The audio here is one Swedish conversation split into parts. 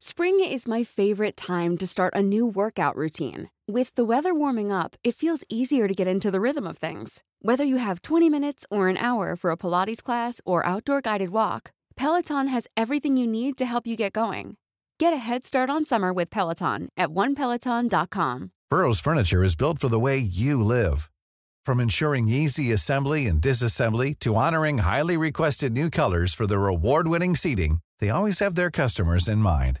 Spring is my favorite time to start a new workout routine. With the weather warming up, it feels easier to get into the rhythm of things. Whether you have 20 minutes or an hour for a Pilates class or outdoor guided walk, Peloton has everything you need to help you get going. Get a head start on summer with Peloton at onepeloton.com. Burrow's furniture is built for the way you live. From ensuring easy assembly and disassembly to honoring highly requested new colors for their award-winning seating, they always have their customers in mind.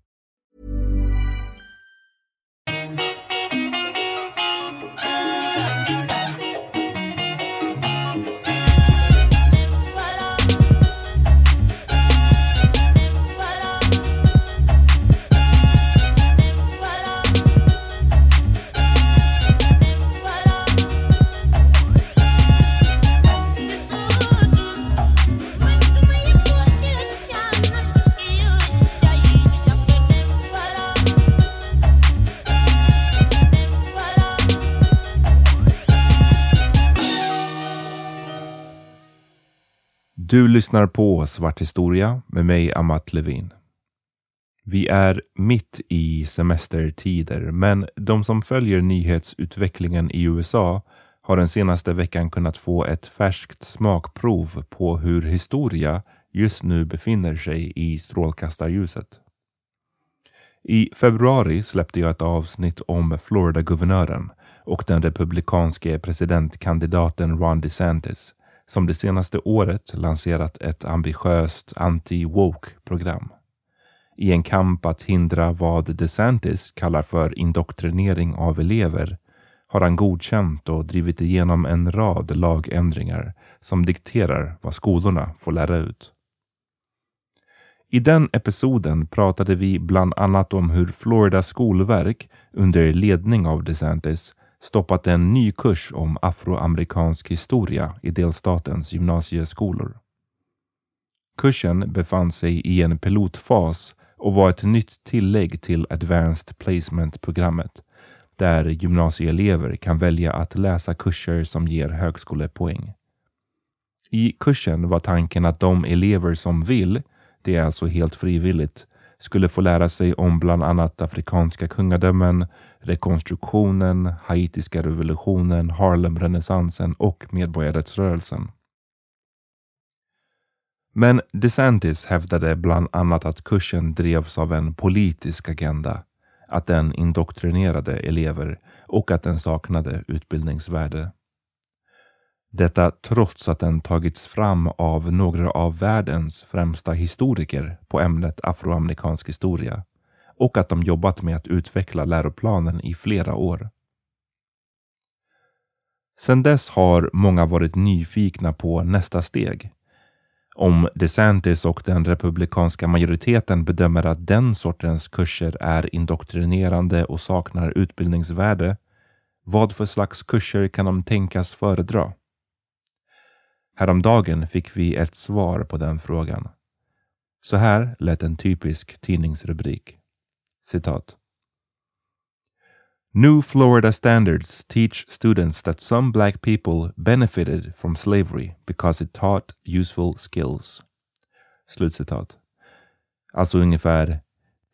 Du lyssnar på Svart historia med mig Amat Levin. Vi är mitt i semestertider, men de som följer nyhetsutvecklingen i USA har den senaste veckan kunnat få ett färskt smakprov på hur historia just nu befinner sig i strålkastarljuset. I februari släppte jag ett avsnitt om Florida-guvernören och den republikanske presidentkandidaten Ron DeSantis som det senaste året lanserat ett ambitiöst anti-woke-program. I en kamp att hindra vad DeSantis kallar för indoktrinering av elever har han godkänt och drivit igenom en rad lagändringar som dikterar vad skolorna får lära ut. I den episoden pratade vi bland annat om hur Floridas skolverk under ledning av DeSantis stoppat en ny kurs om afroamerikansk historia i delstatens gymnasieskolor. Kursen befann sig i en pilotfas och var ett nytt tillägg till Advanced Placement-programmet där gymnasieelever kan välja att läsa kurser som ger högskolepoäng. I kursen var tanken att de elever som vill, det är alltså helt frivilligt, skulle få lära sig om bland annat afrikanska kungadömen, rekonstruktionen, haitiska revolutionen, Harlemrenässansen och medborgarrättsrörelsen. Men DeSantis hävdade bland annat att kursen drevs av en politisk agenda, att den indoktrinerade elever och att den saknade utbildningsvärde. Detta trots att den tagits fram av några av världens främsta historiker på ämnet afroamerikansk historia och att de jobbat med att utveckla läroplanen i flera år. Sedan dess har många varit nyfikna på nästa steg. Om DeSantis och den republikanska majoriteten bedömer att den sortens kurser är indoktrinerande och saknar utbildningsvärde, vad för slags kurser kan de tänkas föredra? Häromdagen fick vi ett svar på den frågan. Så här lät en typisk tidningsrubrik. Citat. New Florida standards teach students that some black people benefited from slavery because it taught useful skills. Slutcitat. Alltså ungefär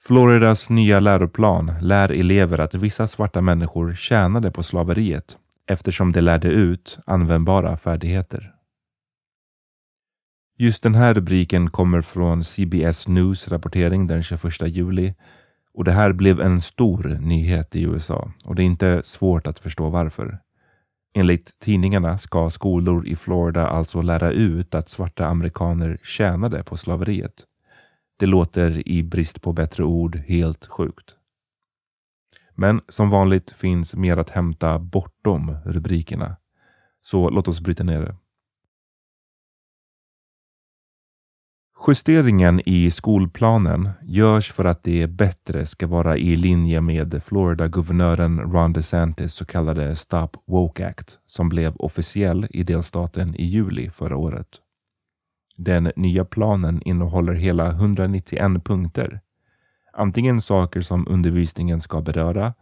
Floridas nya läroplan lär elever att vissa svarta människor tjänade på slaveriet eftersom de lärde ut användbara färdigheter. Just den här rubriken kommer från CBS News rapportering den 21 juli och det här blev en stor nyhet i USA och det är inte svårt att förstå varför. Enligt tidningarna ska skolor i Florida alltså lära ut att svarta amerikaner tjänade på slaveriet. Det låter i brist på bättre ord helt sjukt. Men som vanligt finns mer att hämta bortom rubrikerna. Så låt oss bryta ner det. Justeringen i skolplanen görs för att det bättre ska vara i linje med Florida-guvernören Ron DeSantis så kallade Stop Woke Act som blev officiell i delstaten i juli förra året. Den nya planen innehåller hela 191 punkter. Antingen saker som undervisningen ska beröra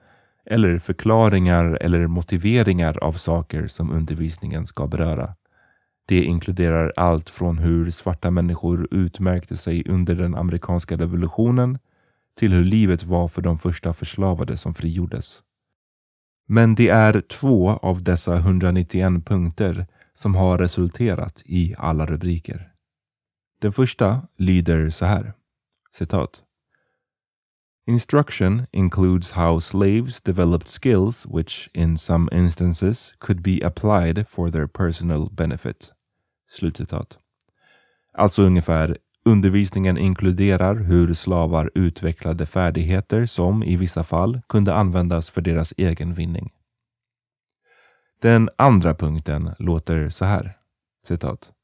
eller förklaringar eller motiveringar av saker som undervisningen ska beröra. Det inkluderar allt från hur svarta människor utmärkte sig under den amerikanska revolutionen till hur livet var för de första förslavade som frigjordes. Men det är två av dessa 191 punkter som har resulterat i alla rubriker. Den första lyder så här, citat. Instruction includes how slaves developed skills which, in some instances, could be applied for their personal benefit. Slutcitat. Alltså ungefär Undervisningen inkluderar hur slavar utvecklade färdigheter som i vissa fall kunde användas för deras egen vinning. Den andra punkten låter så här. Citat.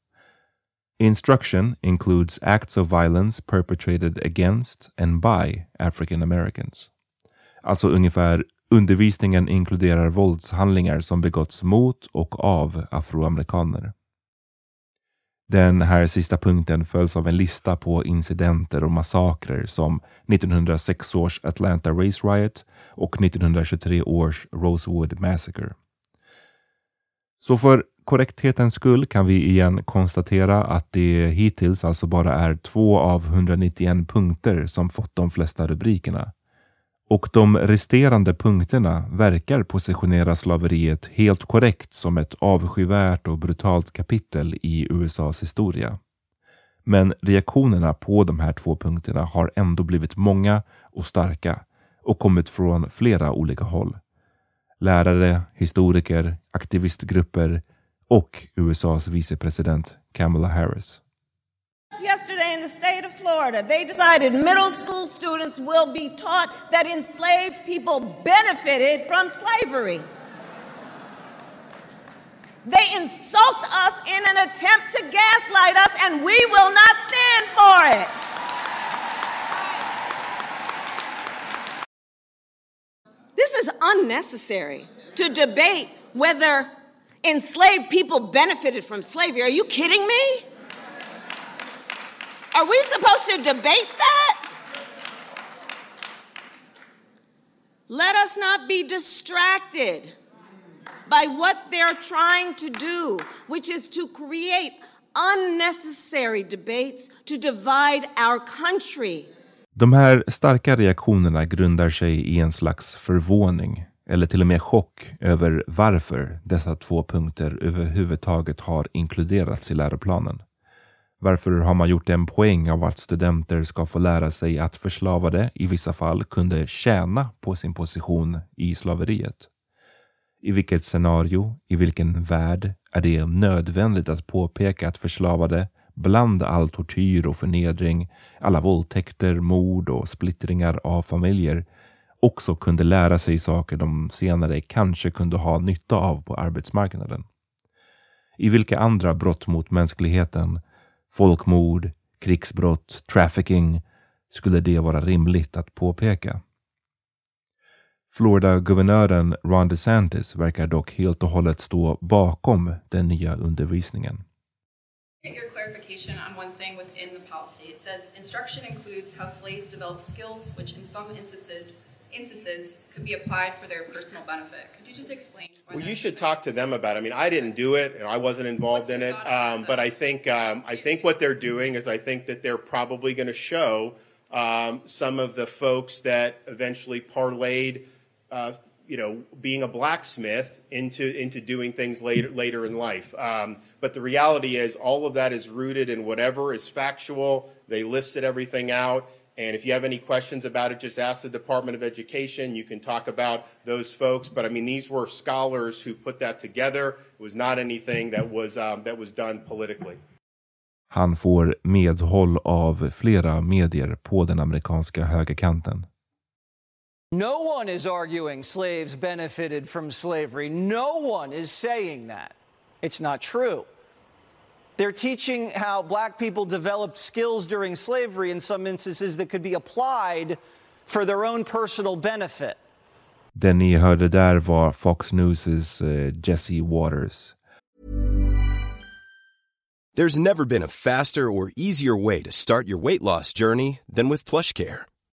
Instruction includes acts of violence perpetrated against and by African Americans. Alltså ungefär undervisningen inkluderar våldshandlingar som begåtts mot och av afroamerikaner. Den här sista punkten följs av en lista på incidenter och massakrer som 1906 års Atlanta Race Riot och 1923 års Rosewood Massacre. Så för korrekthetens skull kan vi igen konstatera att det hittills alltså bara är två av 191 punkter som fått de flesta rubrikerna. Och de resterande punkterna verkar positionera slaveriet helt korrekt som ett avskyvärt och brutalt kapitel i USAs historia. Men reaktionerna på de här två punkterna har ändå blivit många och starka och kommit från flera olika håll. Lärare, historiker, aktivistgrupper och USAs vicepresident Kamala Harris. Yesterday in the state of Florida, they decided middle school students will be taught that enslaved people benefited from slavery. They insult us in an attempt to gaslight us, and we will not stand for it. This is unnecessary to debate whether enslaved people benefited from slavery. Are you kidding me? Are we supposed to debate that? Let us not be distracted by what they're trying to do, which is to create unnecessary debates to divide our country. De här starka reaktionerna grundar sig i en slags förvåning eller till och med chock över varför dessa två punkter överhuvudtaget har inkluderats i läroplanen. Varför har man gjort en poäng av att studenter ska få lära sig att förslavade i vissa fall kunde tjäna på sin position i slaveriet? I vilket scenario, i vilken värld är det nödvändigt att påpeka att förslavade bland all tortyr och förnedring, alla våldtäkter, mord och splittringar av familjer också kunde lära sig saker de senare kanske kunde ha nytta av på arbetsmarknaden? I vilka andra brott mot mänskligheten folkmord, krigsbrott, trafficking skulle det vara rimligt att påpeka. Florida-guvernören Ron DeSantis verkar dock helt och hållet stå bakom den nya undervisningen. Get your clarification on one thing within the policy. It says instruction includes how slaves develop skills which in some instances instances could be applied for their personal benefit. Could you just explain? Well, you should talk to them about. It. I mean, I didn't do it, and I wasn't involved in it. Um, but I think um, I think what they're doing is I think that they're probably going to show um, some of the folks that eventually parlayed, uh, you know, being a blacksmith into into doing things later later in life. Um, but the reality is, all of that is rooted in whatever is factual. They listed everything out and if you have any questions about it, just ask the Department of Education. You can talk about those folks. But I mean, these were scholars who put that together. It was not anything that was, um, that was done politically. Han får medhåll av flera medier på den amerikanska högerkanten. No one is arguing slaves benefited from slavery. No one is saying that. It's not true. They're teaching how black people developed skills during slavery in some instances that could be applied for their own personal benefit. Den ni hörde där var Fox News' uh, Jesse Waters. There's never been a faster or easier way to start your weight loss journey than with PlushCare.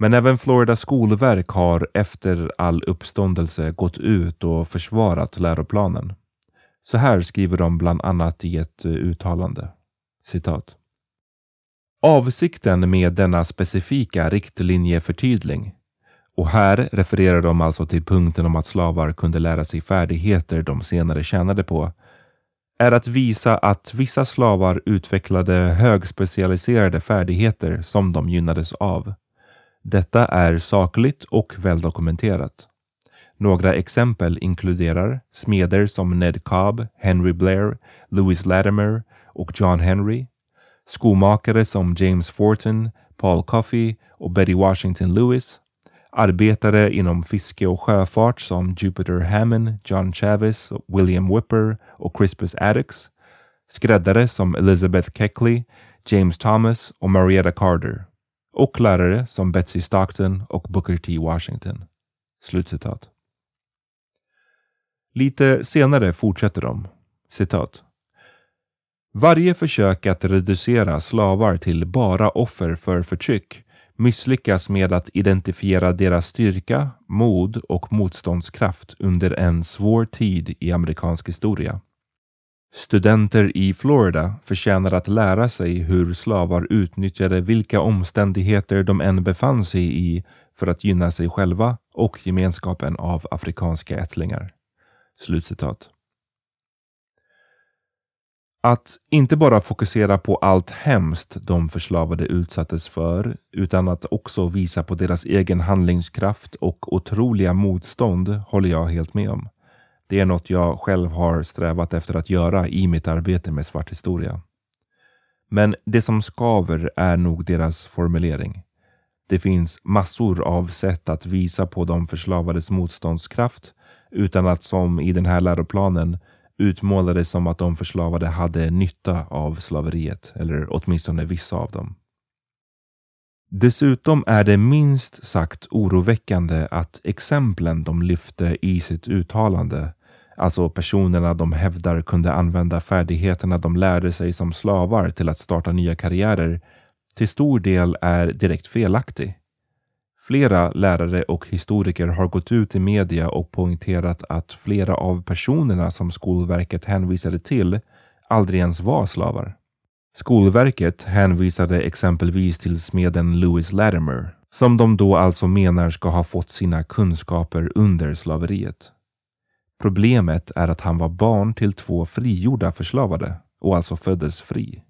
Men även Florida skolverk har efter all uppståndelse gått ut och försvarat läroplanen. Så här skriver de bland annat i ett eh, uttalande. Citat. Avsikten med denna specifika riktlinjeförtydling och här refererar de alltså till punkten om att slavar kunde lära sig färdigheter de senare tjänade på, är att visa att vissa slavar utvecklade högspecialiserade färdigheter som de gynnades av. Detta är sakligt och väldokumenterat. Några exempel inkluderar smeder som Ned Cobb, Henry Blair, Louis Latimer och John Henry, skomakare som James Fortin, Paul Coffey och Betty Washington Lewis, arbetare inom fiske och sjöfart som Jupiter Hammond, John Chavez, William Whipper och Crispus Attucks, skräddare som Elizabeth Keckley, James Thomas och Marietta Carter och lärare som Betsy Stockton och Booker T. Washington. Slutcitat. Lite senare fortsätter de. Citat. Varje försök att reducera slavar till bara offer för förtryck misslyckas med att identifiera deras styrka, mod och motståndskraft under en svår tid i amerikansk historia. Studenter i Florida förtjänar att lära sig hur slavar utnyttjade vilka omständigheter de än befann sig i för att gynna sig själva och gemenskapen av afrikanska ättlingar. Slutcitat. Att inte bara fokusera på allt hemskt de förslavade utsattes för, utan att också visa på deras egen handlingskraft och otroliga motstånd håller jag helt med om. Det är något jag själv har strävat efter att göra i mitt arbete med svart historia. Men det som skaver är nog deras formulering. Det finns massor av sätt att visa på de förslavades motståndskraft utan att som i den här läroplanen utmåla det som att de förslavade hade nytta av slaveriet, eller åtminstone vissa av dem. Dessutom är det minst sagt oroväckande att exemplen de lyfte i sitt uttalande, alltså personerna de hävdar kunde använda färdigheterna de lärde sig som slavar till att starta nya karriärer, till stor del är direkt felaktig. Flera lärare och historiker har gått ut i media och poängterat att flera av personerna som Skolverket hänvisade till aldrig ens var slavar. Skolverket hänvisade exempelvis till smeden Louis Latimer, som de då alltså menar ska ha fått sina kunskaper under slaveriet. Problemet är att han var barn till två frigjorda förslavade och alltså föddes fri.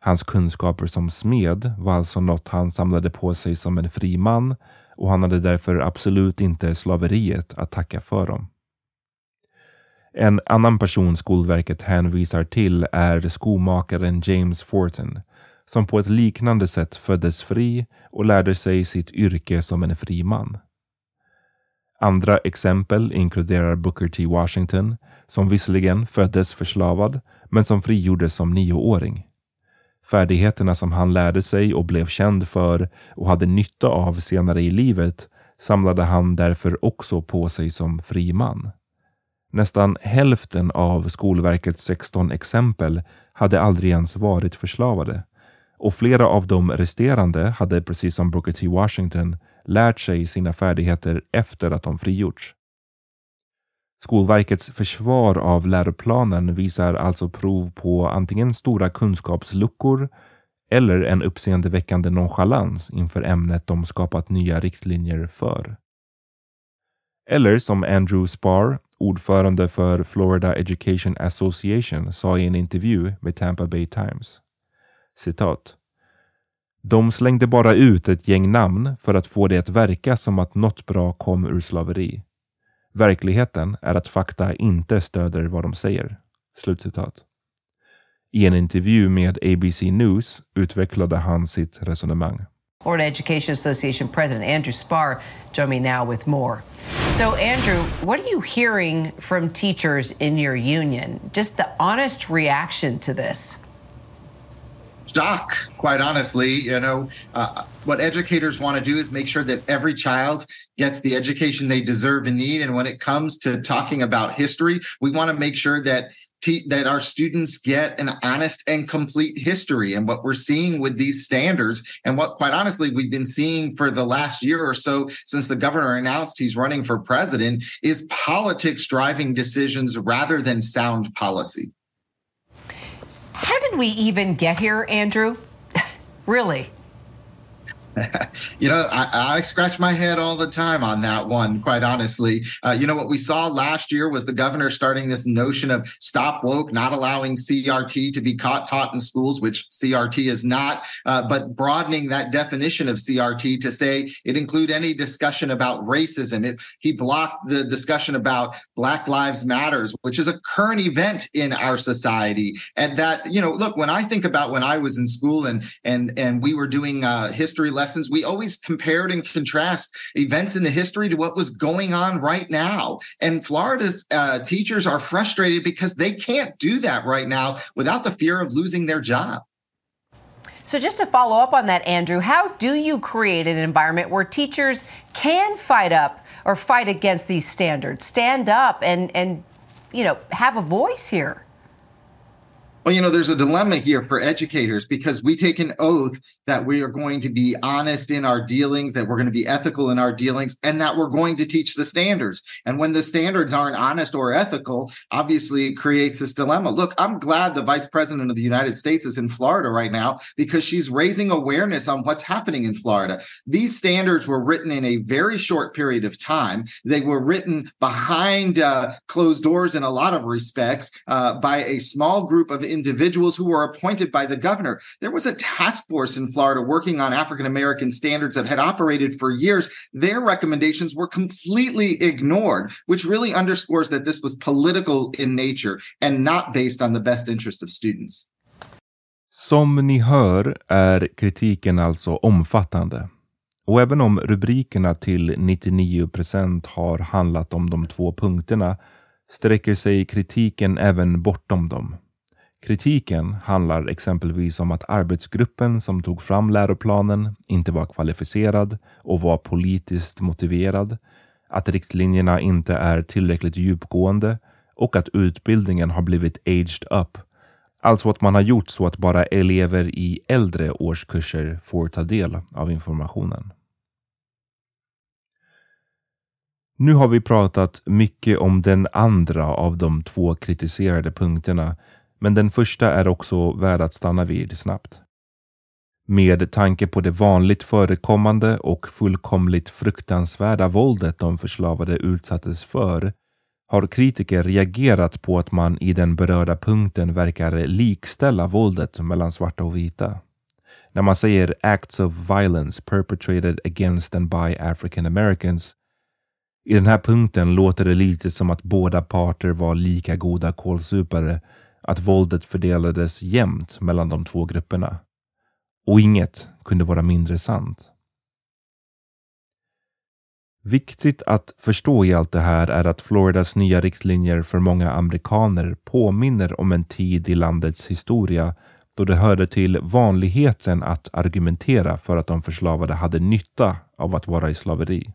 Hans kunskaper som smed var alltså något han samlade på sig som en fri man och han hade därför absolut inte slaveriet att tacka för dem. En annan person Skolverket hänvisar till är skomakaren James Fortin som på ett liknande sätt föddes fri och lärde sig sitt yrke som en fri man. Andra exempel inkluderar Booker T. Washington som visserligen föddes förslavad men som frigjordes som nioåring. Färdigheterna som han lärde sig och blev känd för och hade nytta av senare i livet samlade han därför också på sig som fri man. Nästan hälften av Skolverkets 16 exempel hade aldrig ens varit förslavade och flera av de resterande hade precis som Booker T. Washington lärt sig sina färdigheter efter att de frigjorts. Skolverkets försvar av läroplanen visar alltså prov på antingen stora kunskapsluckor eller en uppseendeväckande nonchalans inför ämnet de skapat nya riktlinjer för. Eller som Andrew Spar, ordförande för Florida Education Association, sa i en intervju med Tampa Bay Times. Citat. De slängde bara ut ett gäng namn för att få det att verka som att något bra kom ur slaveri. Verkligheten är att fakta inte stöder vad de säger. Slutcitat. I en intervju med ABC News utvecklade han sitt resonemang. Florida Education Association President Andrew Spar join me now with more. So, Andrew, what are you hearing from teachers in your union? Just the honest reaction to this shock, quite honestly. You know, uh, what educators want to do is make sure that every child gets the education they deserve and need. And when it comes to talking about history, we want to make sure that that our students get an honest and complete history. And what we're seeing with these standards, and what quite honestly we've been seeing for the last year or so since the governor announced he's running for president, is politics driving decisions rather than sound policy. How did we even get here, Andrew? really? you know, I, I, scratch my head all the time on that one, quite honestly. Uh, you know, what we saw last year was the governor starting this notion of stop woke, not allowing CRT to be caught, taught in schools, which CRT is not, uh, but broadening that definition of CRT to say it include any discussion about racism. It, he blocked the discussion about Black Lives Matters, which is a current event in our society. And that, you know, look, when I think about when I was in school and and and we were doing uh, history lessons lessons, we always compared and contrast events in the history to what was going on right now. And Florida's uh, teachers are frustrated because they can't do that right now without the fear of losing their job. So, just to follow up on that, Andrew, how do you create an environment where teachers can fight up or fight against these standards, stand up and, and you know, have a voice here? Well, you know, there's a dilemma here for educators because we take an oath that we are going to be honest in our dealings, that we're going to be ethical in our dealings, and that we're going to teach the standards. And when the standards aren't honest or ethical, obviously it creates this dilemma. Look, I'm glad the vice president of the United States is in Florida right now because she's raising awareness on what's happening in Florida. These standards were written in a very short period of time. They were written behind uh, closed doors in a lot of respects uh, by a small group of individuals who were appointed by the governor. There was a task force in Florida working on African American standards that had operated for years. Their recommendations were completely ignored, which really underscores that this was political in nature and not based on the best interest of students. Som ni hör är kritiken alltså omfattande. Och även om rubrikerna till 99 har handlat om de två punkterna sträcker sig kritiken även bortom dem. Kritiken handlar exempelvis om att arbetsgruppen som tog fram läroplanen inte var kvalificerad och var politiskt motiverad, att riktlinjerna inte är tillräckligt djupgående och att utbildningen har blivit aged up. Alltså att man har gjort så att bara elever i äldre årskurser får ta del av informationen. Nu har vi pratat mycket om den andra av de två kritiserade punkterna men den första är också värd att stanna vid snabbt. Med tanke på det vanligt förekommande och fullkomligt fruktansvärda våldet de förslavade utsattes för har kritiker reagerat på att man i den berörda punkten verkar likställa våldet mellan svarta och vita. När man säger acts of violence perpetrated against and by African Americans i den här punkten låter det lite som att båda parter var lika goda kålsupare att våldet fördelades jämnt mellan de två grupperna. Och inget kunde vara mindre sant. Viktigt att förstå i allt det här är att Floridas nya riktlinjer för många amerikaner påminner om en tid i landets historia då det hörde till vanligheten att argumentera för att de förslavade hade nytta av att vara i slaveri.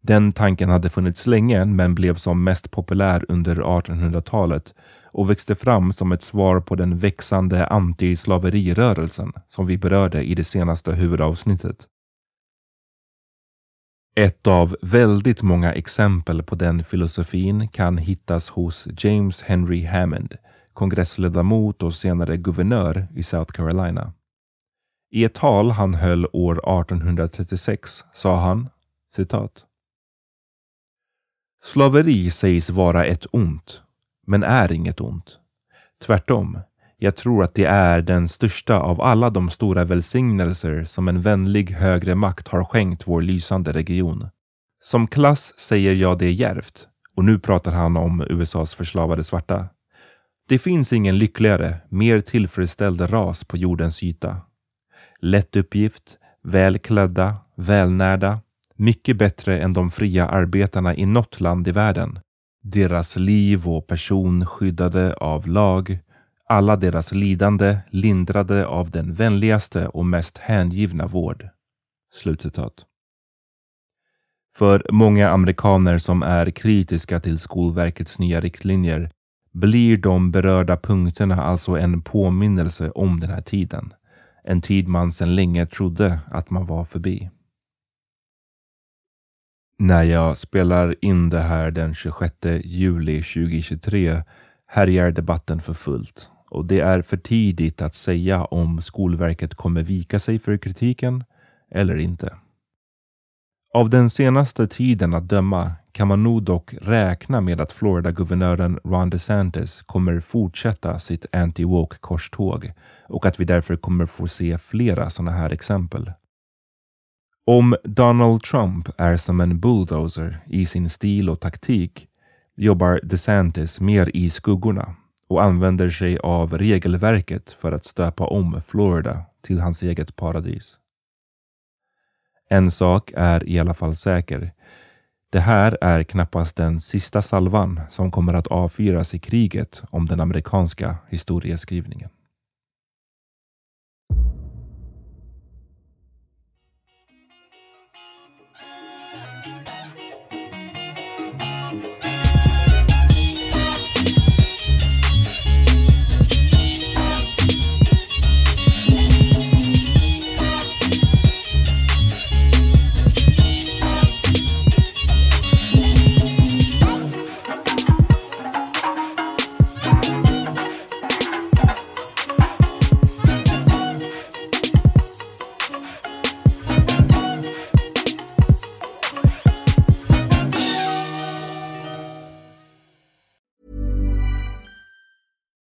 Den tanken hade funnits länge men blev som mest populär under 1800-talet och växte fram som ett svar på den växande antislaverirörelsen som vi berörde i det senaste huvudavsnittet. Ett av väldigt många exempel på den filosofin kan hittas hos James Henry Hammond, kongressledamot och senare guvernör i South Carolina. I ett tal han höll år 1836 sa han citat. Slaveri sägs vara ett ont, men är inget ont. Tvärtom, jag tror att det är den största av alla de stora välsignelser som en vänlig högre makt har skänkt vår lysande region. Som klass säger jag det järvt, och nu pratar han om USAs förslavade svarta. Det finns ingen lyckligare, mer tillfredsställd ras på jordens yta. Lätt uppgift, välklädda, välnärda, mycket bättre än de fria arbetarna i något land i världen. Deras liv och person skyddade av lag, alla deras lidande lindrade av den vänligaste och mest hängivna vård. Slutcitat. För många amerikaner som är kritiska till Skolverkets nya riktlinjer blir de berörda punkterna alltså en påminnelse om den här tiden. En tid man sedan länge trodde att man var förbi. När jag spelar in det här den 26 juli 2023 härjar debatten för fullt och det är för tidigt att säga om Skolverket kommer vika sig för kritiken eller inte. Av den senaste tiden att döma kan man nog dock räkna med att Florida-guvernören Ron DeSantis kommer fortsätta sitt anti-woke korståg och att vi därför kommer få se flera sådana här exempel. Om Donald Trump är som en bulldozer i sin stil och taktik jobbar DeSantis mer i skuggorna och använder sig av regelverket för att stöpa om Florida till hans eget paradis. En sak är i alla fall säker. Det här är knappast den sista salvan som kommer att avfyras i kriget om den amerikanska historieskrivningen.